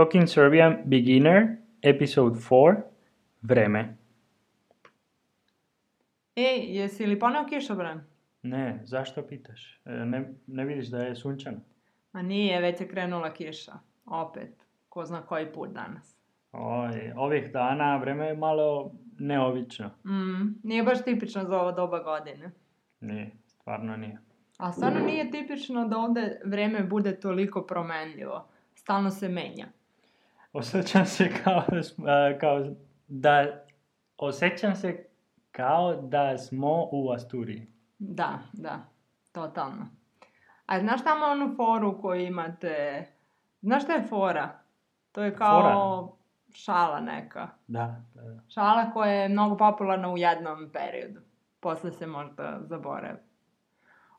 Talking Serbian Beginner, Episode 4, Vreme. Ej, jesi li poneo kišobran? Ne, zašto pitaš? E, ne, ne vidiš da je sunčano? Ma nije, već je krenula kiša. Opet, ko zna koji put danas. Oj, ovih dana vreme je malo neobično. Mm, nije baš tipično za ovo doba godine. Nije, stvarno nije. A stvarno nije tipično da ovde vreme bude toliko promenljivo. Stalno se menja osjećam se kao, da kao da, osjećam se kao da smo u Asturiji. Da, da, totalno. A znaš tamo onu foru koju imate, znaš šta je fora? To je kao fora. šala neka. Da, da, da. Šala koja je mnogo popularna u jednom periodu. Posle se možda zaboravi.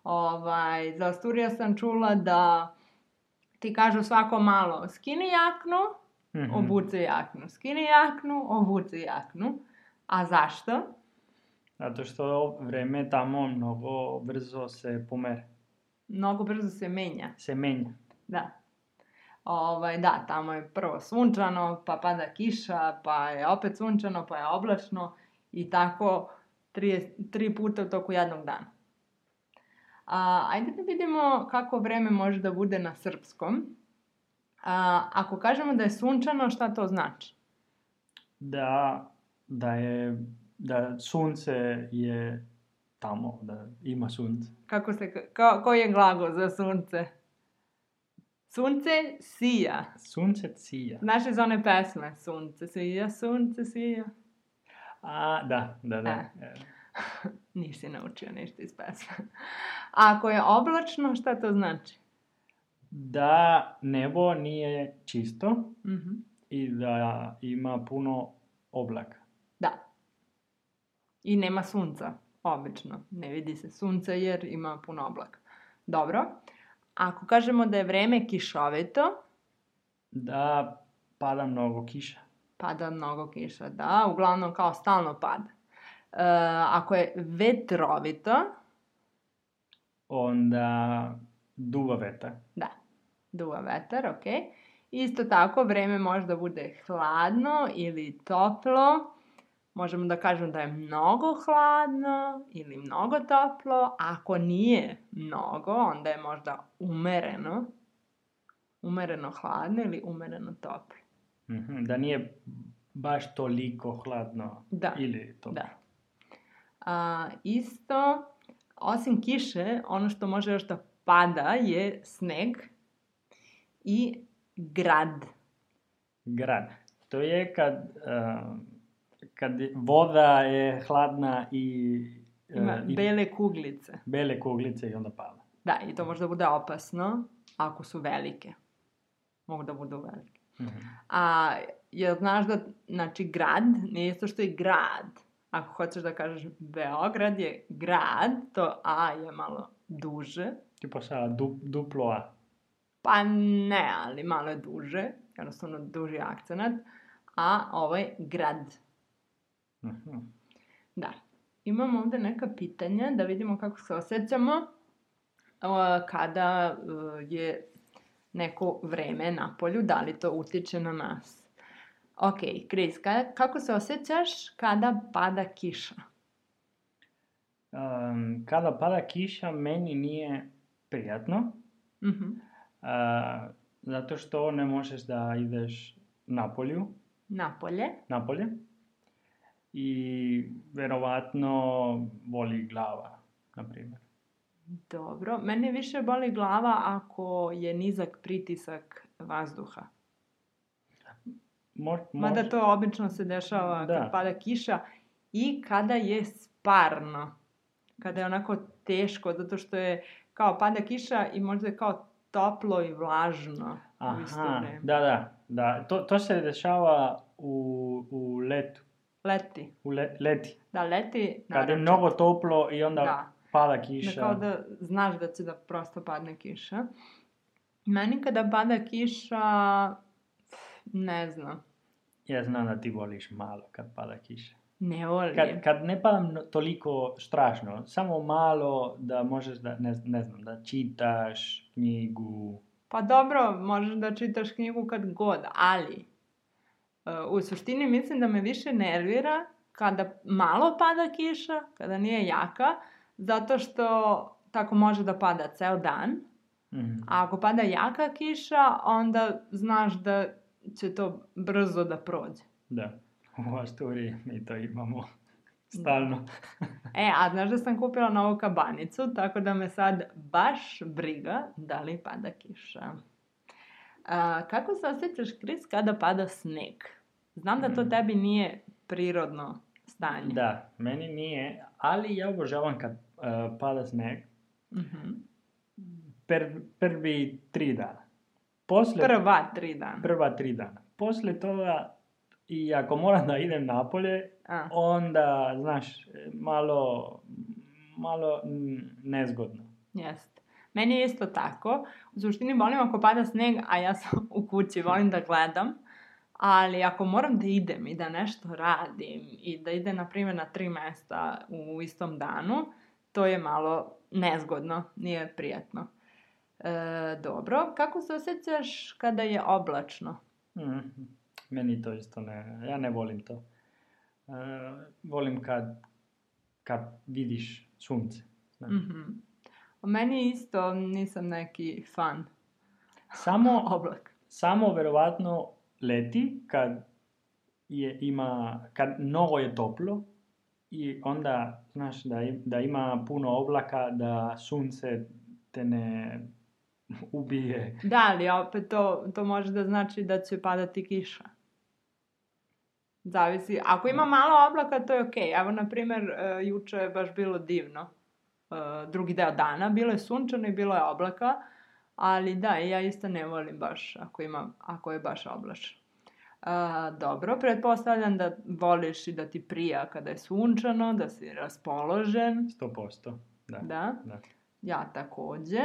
Ovaj, za Asturija sam čula da ti kažu svako malo skini jaknu, Mm-hmm. Obuce jaknu, skine jaknu, obuce jaknu. A zašto? Zato što vreme tamo mnogo brzo se pomere. Mnogo brzo se menja. Se menja. Da. Ovaj, da, tamo je prvo sunčano, pa pada kiša, pa je opet sunčano, pa je oblačno i tako tri, tri puta u toku jednog dana. A, ajde da vidimo kako vreme može da bude na srpskom. A, ako kažemo da je sunčano, šta to znači? Da, da je, da sunce je tamo, da ima sunce. Kako se, ko, koji je glagol za sunce? Sunce sija. Sunce sija. Znaš iz one pesme? Sunce sija, sunce sija. A, da, da, da. E. Nisi naučio ništa iz pesme. A ako je oblačno, šta to znači? da nebo nije čisto mm -hmm. i da ima puno oblaka. Da. I nema sunca, obično. Ne vidi se sunce jer ima puno oblaka. Dobro. Ako kažemo da je vreme kišoveto... Da pada mnogo kiša. Pada mnogo kiša, da. Uglavnom kao stalno pada. E, ako je vetrovito... Onda duva vetar. Da duva vetar, ok? Isto tako, vreme može da bude hladno ili toplo. Možemo da kažemo da je mnogo hladno ili mnogo toplo. Ako nije mnogo, onda je možda umereno. Umereno hladno ili umereno toplo. Mhm, da nije baš toliko hladno da. ili toplo. Da. A, isto, osim kiše, ono što može još da pada je sneg i grad. Grad. To je kad, uh, kad voda je hladna i... Uh, Ima i bele kuglice. Bele kuglice i onda pada. Da, i to može da bude opasno ako su velike. Mogu da budu velike. Mm -hmm. A jel znaš da, znači, grad nije isto što i grad. Ako hoćeš da kažeš Beograd je grad, to A je malo duže. Tipo sa du, duplo A. Pa ne, ali malo je duže, jednostavno duži akcenat, a ovo je grad. Aha. Mhm. Da. Imamo ovde neka pitanja da vidimo kako se osjećamo kada e, je neko vreme na polju, da li to utiče na nas. Ok, Kris, kako se osjećaš kada pada kiša? Um, kada pada kiša, meni nije prijatno. Mhm. Uh -huh. A, zato što ne možeš da ideš napolju. Napolje. Napolje. I verovatno boli glava, na primjer. Dobro, mene više boli glava ako je nizak pritisak vazduha. Mo, mo... Mada to obično se dešava da. kad pada kiša i kada je sparno. Kada je onako teško, zato što je kao pada kiša i možda je kao toplo i vlažno Aha, u isto vreme. Da, da, da. To, to se dešava u, u letu. Leti. U le, leti. Da, leti. Naravno. Kada je mnogo toplo i onda da. pada kiša. Da, kao da znaš da će da prosto padne kiša. Meni kada pada kiša, ne znam. Ja znam da ti voliš malo kad pada kiša. Ne volim. Kad, kad ne palim toliko strašno, samo malo da možeš da, ne, ne znam, da čitaš knjigu. Pa dobro, možeš da čitaš knjigu kad god, ali e, u suštini mislim da me više nervira kada malo pada kiša, kada nije jaka, zato što tako može da pada ceo dan. Mm A ako pada jaka kiša, onda znaš da će to brzo da prođe. Da u Ašturiji, mi to imamo da. stalno. e, a znaš da sam kupila novu kabanicu, tako da me sad baš briga da li pada kiša. A, kako se osjećaš, Kris, kada pada sneg? Znam da to mm. tebi nije prirodno stanje. Da, meni nije, ali ja obožavam kad uh, pada sneg. Uh-huh. Per, prvi tri dana. Posle, prva tri dana. Prva tri dana. Posle toga i ako moram da idem napolje, A. onda, znaš, malo, malo nezgodno. Jeste. Meni je isto tako. U suštini volim ako pada sneg, a ja sam u kući, volim da gledam. Ali ako moram da idem i da nešto radim i da idem, na primjer, na tri mesta u istom danu, to je malo nezgodno, nije prijatno. E, dobro, kako se osjećaš kada je oblačno? Mhm meni to isto ne, ja ne volim to. Uh, volim kad, kad vidiš sunce. Znači. Mm-hmm. O meni isto nisam neki fan. Samo oblak. Samo verovatno leti kad je, ima, kad mnogo je toplo i onda znaš da, da ima puno oblaka da sunce te ne ubije. Da, ali opet to, to može da znači da će padati kiša. Zavisi. Ako ima da. malo oblaka, to je okej. Okay. Evo, na primer, e, juče je baš bilo divno. E, drugi deo dana. Bilo je sunčano i bilo je oblaka. Ali da, ja isto ne volim baš ako, ima, ako je baš oblačno. A, e, dobro, pretpostavljam da voliš i da ti prija kada je sunčano, da si raspoložen. 100%, da. Da? da. Ja takođe.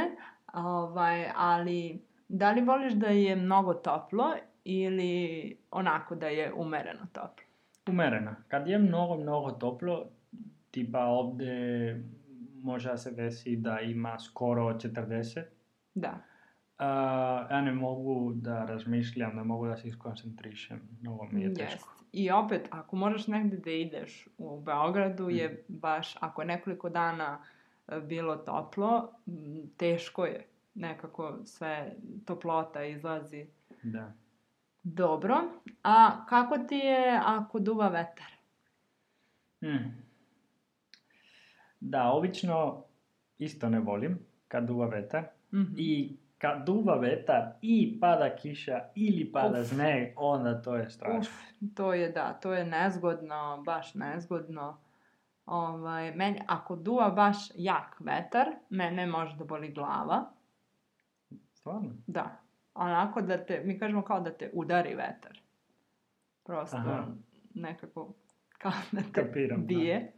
Ovaj, ali da li voliš da je mnogo toplo ili onako da je umereno toplo? Umereno. Kad je mnogo, mnogo toplo, tipa ovde može da se desi da ima skoro 40. Da. Uh, ja ne mogu da razmišljam, ne mogu da se iskoncentrišem, mnogo mi je teško. I opet, ako moraš negde da ideš u Beogradu, mm. je baš, ako nekoliko dana e, bilo toplo, teško je. Nekako sve toplota izlazi. Da. Dobro. A kako ti je ako duva vetar? Hmm. Da, obično isto ne volim kad duva vetar. Mm-hmm. I kad duva vetar i pada kiša ili pada sneg, onda to je strašno. Uf, to je da, to je nezgodno, baš nezgodno. Ovaj, meni, ako duva baš jak vetar, mene može da boli glava. Stvarno? Da, onako da te, mi kažemo kao da te udari vetar. Prosto Aha. nekako kao da te Kapiram, da. bije.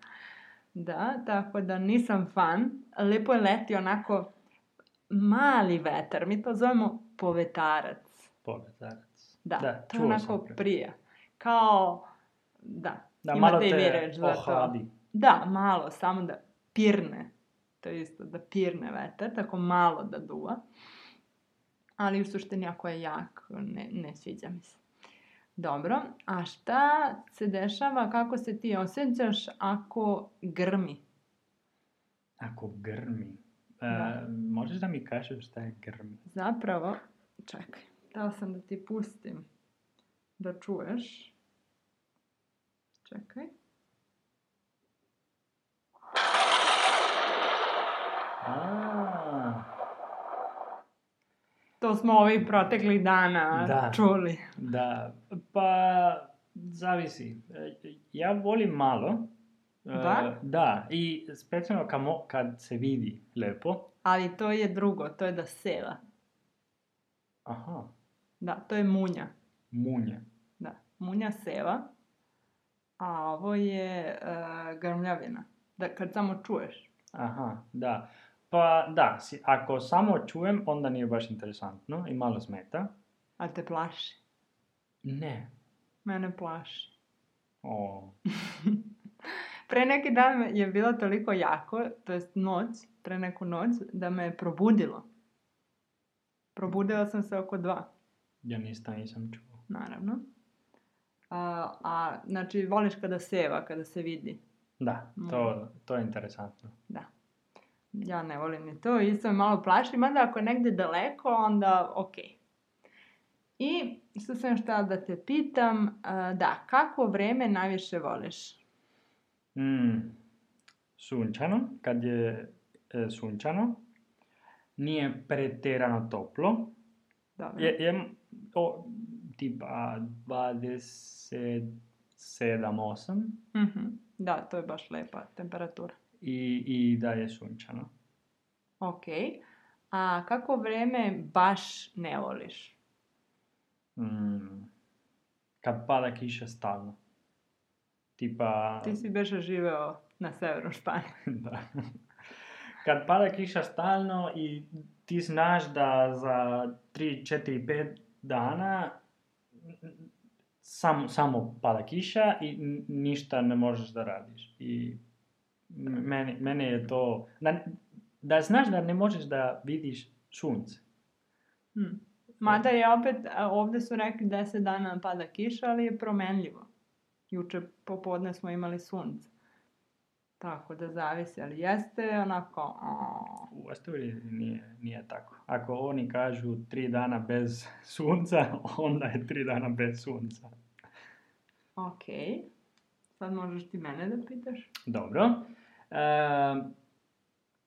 Da. da, tako da nisam fan. Lepo je leti onako mali vetar. Mi to zovemo povetarac. Povetarac. Da, da to je onako prija. Kao, da, da imate malo te i vi reč za to. Da, malo, samo da pirne. To je isto, da pirne vetar, tako malo da duva. Uh, ali u suštini ako je jak, ne, ne sviđa mi se. Dobro, a šta se dešava, kako se ti osjećaš ako grmi? Ako grmi? E, Možeš da mi kažeš šta je grmi? Zapravo, čekaj, htjela sam da ti pustim da čuješ. Čekaj. što smo ovih protekli dana da. čuli. Da, pa zavisi. E, ja volim malo. E, da? E, da, i specijalno kamo, kad se vidi lepo. Ali to je drugo, to je da seva. Aha. Da, to je munja. Munja. Da, munja seva, a ovo je e, grmljavina. Da, kad samo čuješ. Aha, da. Pa da, si, ako samo čujem, onda nije baš interesantno i malo smeta. A te plaši? Ne. Mene plaši. O. pre neki dan je bilo toliko jako, to jest noć, pre neku noć, da me je probudilo. Probudila sam se oko dva. Ja nisam, nisam čuo. Naravno. A, a, znači, voliš kada seva, kada se vidi. Da, to, mm. to je interesantno. Da ja ne volim ni to, isto me malo plaši, mada ako je negde daleko, onda ok. I što sam šta da te pitam, e, da, kako vreme najviše voliš? Mm, sunčano, kad je e, sunčano, nije preterano toplo. Dobro. Je, je o, tipa 27-8. Mm -hmm. Da, to je baš lepa temperatura i, i da je sunčano. Ok. A kako vreme baš ne voliš? Mm, kad pada kiša stalno. Tipa... Ti si beša živeo na severu Španije. da. Kad pada kiša stalno i ti znaš da za 3, 4, 5 dana sam, samo pada kiša i ništa ne možeš da radiš. I Mm. meni, meni je to... Da, da znaš da ne možeš da vidiš sunce. Hmm. Mada je opet, ovde su rekli 10 dana pada kiša, ali je promenljivo. Juče popodne smo imali sunce. Tako da zavisi, ali jeste onako... U Asturi nije, nije tako. Ako oni kažu tri dana bez sunca, onda je tri dana bez sunca. Okej. Okay. Sad možeš ti mene da pitaš. Dobro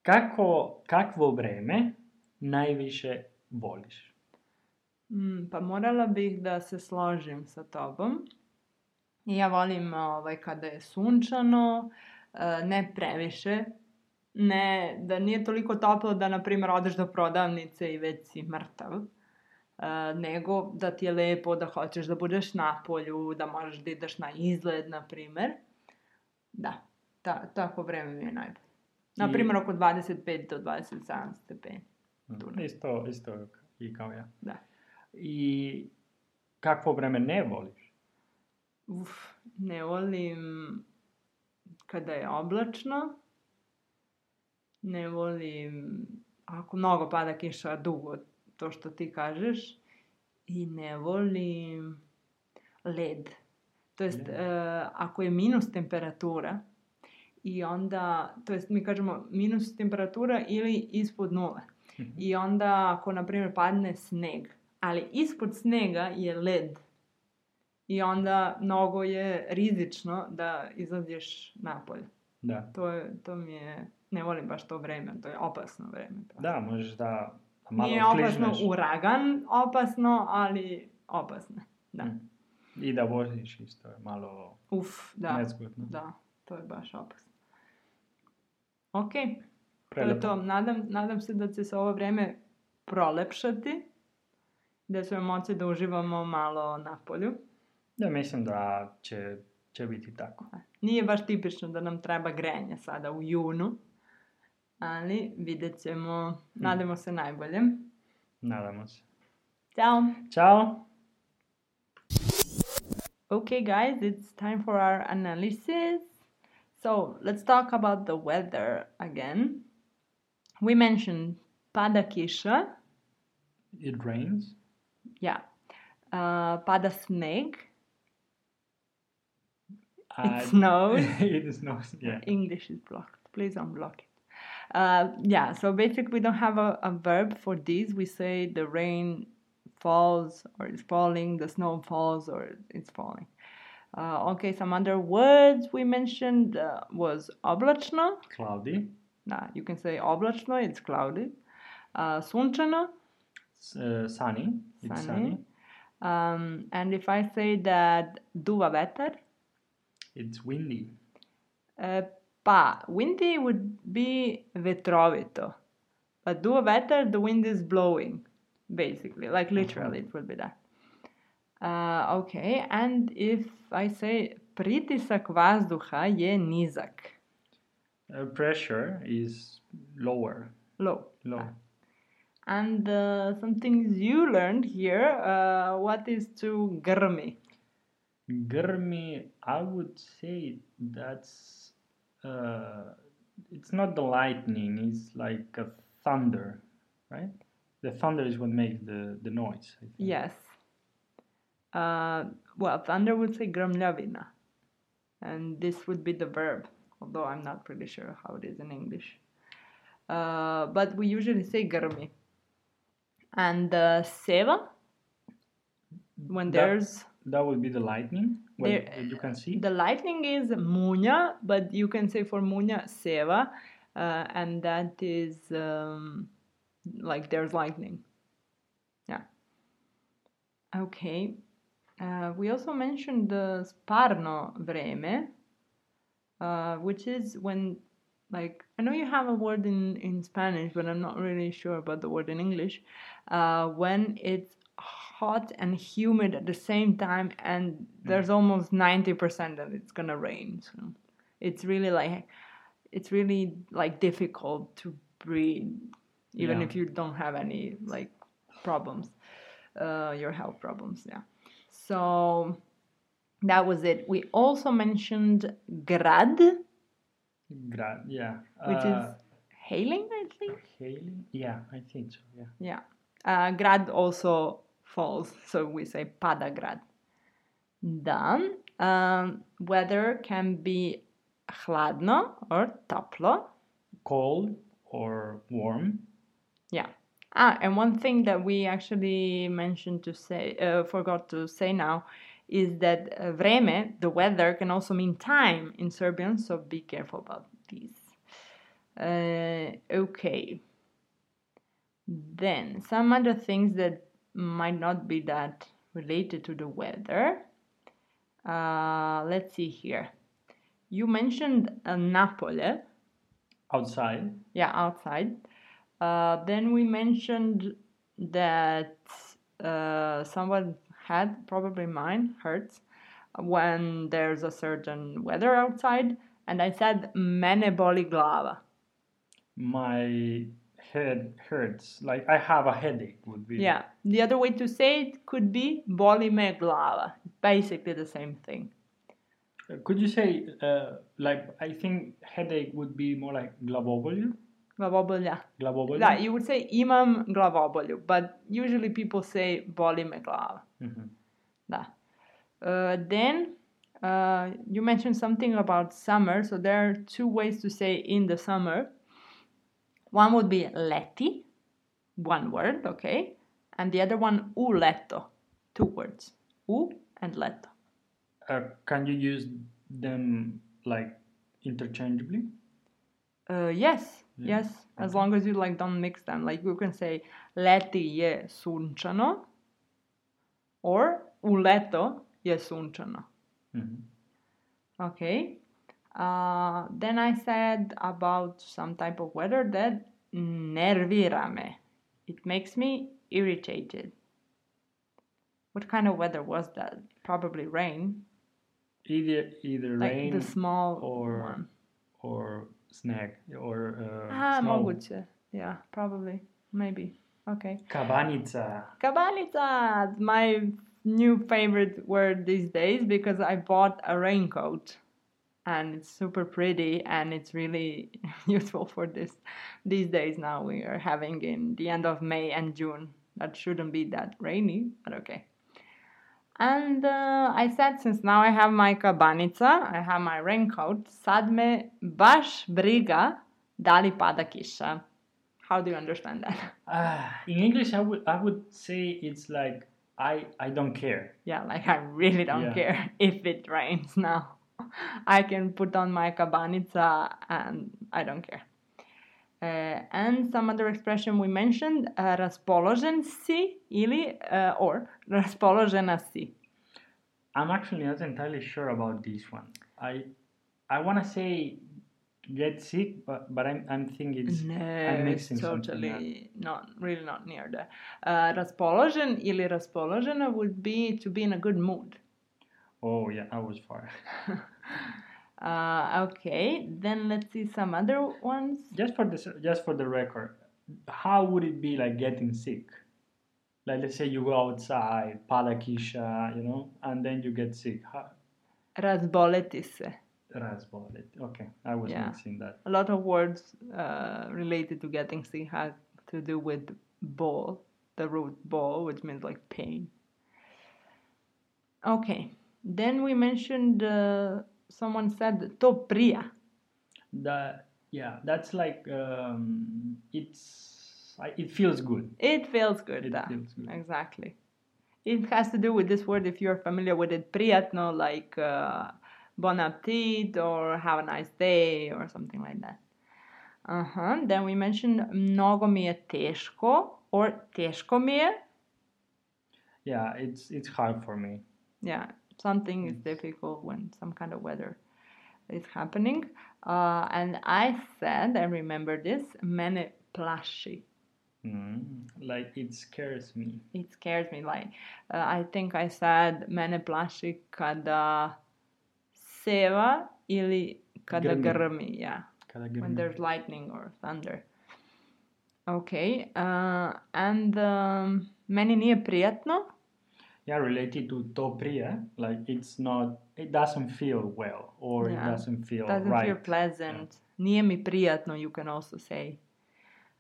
kako, kakvo vreme najviše voliš? Mm, pa morala bih da se složim sa tobom. Ja volim ovaj, kada je sunčano, e, ne previše, ne, da nije toliko toplo da, na primjer, odeš do prodavnice i već si mrtav, e, nego da ti je lepo, da hoćeš da budeš na polju, da možeš da ideš na izgled, na primjer. Da ta, tako vreme mi je najbolje. Na primjer, oko 25 do 27 stepeni. Mm, isto, isto i kao ja. Da. I kakvo vreme ne voliš? Uf, ne volim kada je oblačno. Ne volim ako mnogo pada kiša dugo, to što ti kažeš. I ne volim led. To jest, uh, ako je minus temperatura, i onda, to jest mi kažemo minus temperatura ili ispod nule. Mm-hmm. I onda ako, na primjer, padne sneg, ali ispod snega je led. I onda mnogo je rizično da izlaziš napolje. Da. To, je, to mi je, ne volim baš to vreme, to je opasno vreme. Pravi. Da, možeš da malo Nije opasno uragan, opasno, ali opasno, da. Mm. I da voziš isto je malo Uf, da, nezgodno. Da, to je baš opasno. Ok, Prelepo. to je to. Nadam, nadam se da će se ovo vreme prolepšati, da ćemo moći da uživamo malo na polju. Da, mislim da će, će biti tako. Da. Nije baš tipično da nam treba grenje sada u junu, ali vidjet ćemo, hmm. nadamo se najbolje. Nadamo se. Ciao. Ciao. Okay, guys, it's time for our analysis. So let's talk about the weather again. We mentioned pada kisha. It rains. Yeah. Uh, pada sneg. Uh, it snows. it snows. Yeah. English is blocked. Please unblock it. Uh, yeah. So basically, we don't have a, a verb for this. We say the rain falls or it's falling, the snow falls or it's falling. Uh, okay, some other words we mentioned uh, was oblačno. Cloudy. Nah, you can say oblačno, it's cloudy. Uh, sunčano. sunny. Uh, sunny. It's sunny. Um, and if I say that duva vetar. It's windy. pa, windy would be vetrovito. But duva vetar, the wind is blowing, basically, like literally, uh-huh. it would be that. Uh, okay, and if I say pritisak vazduha je nizak. Uh, pressure is lower. Low. Low. Ah. And uh, some things you learned here. Uh, what is to garmi? Garmi, I would say that's uh, it's not the lightning. It's like a thunder, right? The thunder is what makes the the noise. Yes uh, well, Thunder would say Gromlovina, and this would be the verb, although I'm not pretty sure how it is in English. Uh, but we usually say garmi. And uh, Seva, when that, there's. That would be the lightning, when there, you can see. The lightning is Munya, but you can say for Munya Seva, uh, and that is um, like there's lightning. Yeah. Okay, uh, we also mentioned the sparno vreme, uh, which is when, like, I know you have a word in, in Spanish, but I'm not really sure about the word in English, uh, when it's hot and humid at the same time and mm. there's almost 90% that it's gonna rain so it's really like it's really like difficult to breathe even yeah. if you don't have any like problems uh, your health problems yeah so that was it. We also mentioned grad. Grad, yeah. Which uh, is hailing, I think. Hailing, yeah, I think so. Yeah. Yeah. Uh, grad also falls, so we say pada grad. um, weather can be chladno or toplo. Cold or warm. Yeah. Ah, and one thing that we actually mentioned to say, uh, forgot to say now, is that uh, vreme, the weather, can also mean time in Serbian, so be careful about these. Uh, okay. Then, some other things that might not be that related to the weather. Uh, let's see here. You mentioned uh, Napoli. Outside. Yeah, outside. Uh, then we mentioned that uh, someone had, probably mine, hurts when there's a certain weather outside, and I said mene glava. My head hurts. Like I have a headache would be. Yeah. The other way to say it could be boli me glava. Basically the same thing. Could you say uh, like I think headache would be more like glavoboli? Glavobolja. Glavobolja. Da, you would say imam glavobolju, but usually people say boli me glava. Mm-hmm. Da. Uh, then uh, you mentioned something about summer, so there are two ways to say in the summer. One would be leti, one word, okay, and the other one u letto, two words, u and letto. Uh, can you use them like interchangeably? Uh, yes, yeah. Yes, as long as you like don't mix them. Like you can say leti je sunčano or u leto je sunčano. Mm-hmm. Okay. Uh, then I said about some type of weather that nervira me. It makes me irritated. What kind of weather was that? Probably rain. Either either like rain the small or one. or Snack or uh, Ah, moguće. Yeah, probably. Maybe. Okay. Kabanica. Kabanica. My new favorite word these days because I bought a raincoat and it's super pretty and it's really useful for this these days now we are having in the end of May and June. That shouldn't be that rainy, but okay. And uh, I said, since now I have my kabanica, I have my raincoat, sad me baš briga dali pada kiša. How do you understand that? Uh, in English, I would, I would say it's like, I, I don't care. Yeah, like I really don't yeah. care if it rains now. I can put on my kabanica and I don't care. Uh, and some other expression we mentioned, uh, raspoložen si ili uh, or raspoložena si. I'm actually not entirely sure about this one. I I want to say get sick, but but I'm I'm thinking it's no, I'm mixing totally not really not near there. Uh, raspoložen ili raspoložena would be to be in a good mood. Oh yeah, I was far. Uh, okay, then let's see some other ones. Just for the just for the record, how would it be like getting sick? Like let's say you go outside, palakisha, you know, and then you get sick. How? Razboleti se. Razboleti. Okay, I was yeah. mixing that. A lot of words uh, related to getting sick had to do with ball, the root ball, which means like pain. Okay, then we mentioned. Uh, someone said topria. That yeah, that's like um, it's it feels good. It feels good. It feels good. Exactly. It has to do with this word if you're familiar with it, priatno, like uh, bon appetit or have a nice day or something like that. Uh huh. Then we mentioned mnogo mi je teško or teško mi je. Yeah, it's it's hard for me. Yeah, something is mm. difficult when some kind of weather is happening. Uh, and I said, I remember this, Many plashy. Mm, like it scares me. It scares me. Like uh, I think I said mene plaši kada seva ili kada grmi. Yeah. Kada grmi. When there's lightning or thunder. Okay. Uh, and um, meni nije prijatno yeah related to topria like it's not it doesn't feel well or yeah. it doesn't feel doesn't right. feel pleasant yeah. nije mi prijatno you can also say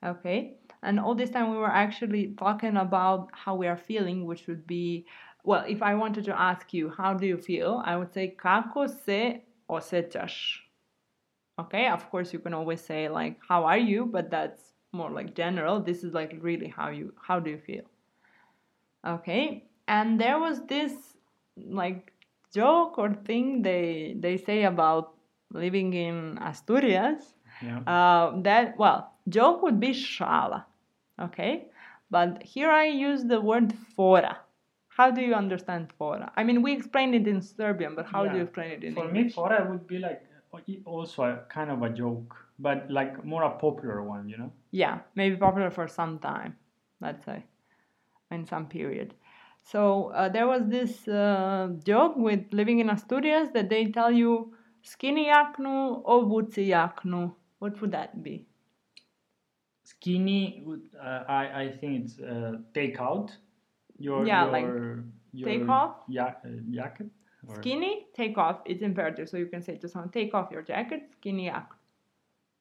okay and all this time we were actually talking about how we are feeling which would be well if i wanted to ask you how do you feel i would say kako se osjećaš okay of course you can always say like how are you but that's more like general this is like really how you how do you feel okay and there was this like joke or thing they they say about living in Asturias. Yeah. Uh, that well, joke would be shala, okay? But here I use the word fora. How do you understand fora? I mean, we explain it in Serbian, but how yeah. do you explain it in For English? me, fora would be like uh, also a kind of a joke, but like more a popular one, you know? Yeah, maybe popular for some time, let's say, in some period. So uh, there was this uh, joke with living in Asturias that they tell you skinny yaknu or woodsy yaknu. What would that be? Skinny, uh, I, I think it's uh, take out your, yeah, your, like your take off uh, jacket. Or... Skinny, take off. It's imperative, so you can say to someone, take off your jacket, skinny yaknu.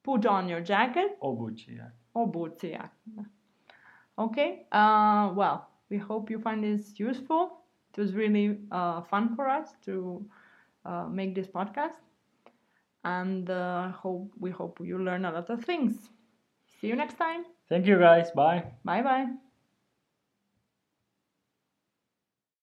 Put on your jacket. Obuchi yaknu. Obuchi yaknu. Okay, uh, well, we hope you find this useful. It was really uh, fun for us to uh, make this podcast, and uh, hope we hope you learn a lot of things. See you next time. Thank you, guys. Bye. Bye bye.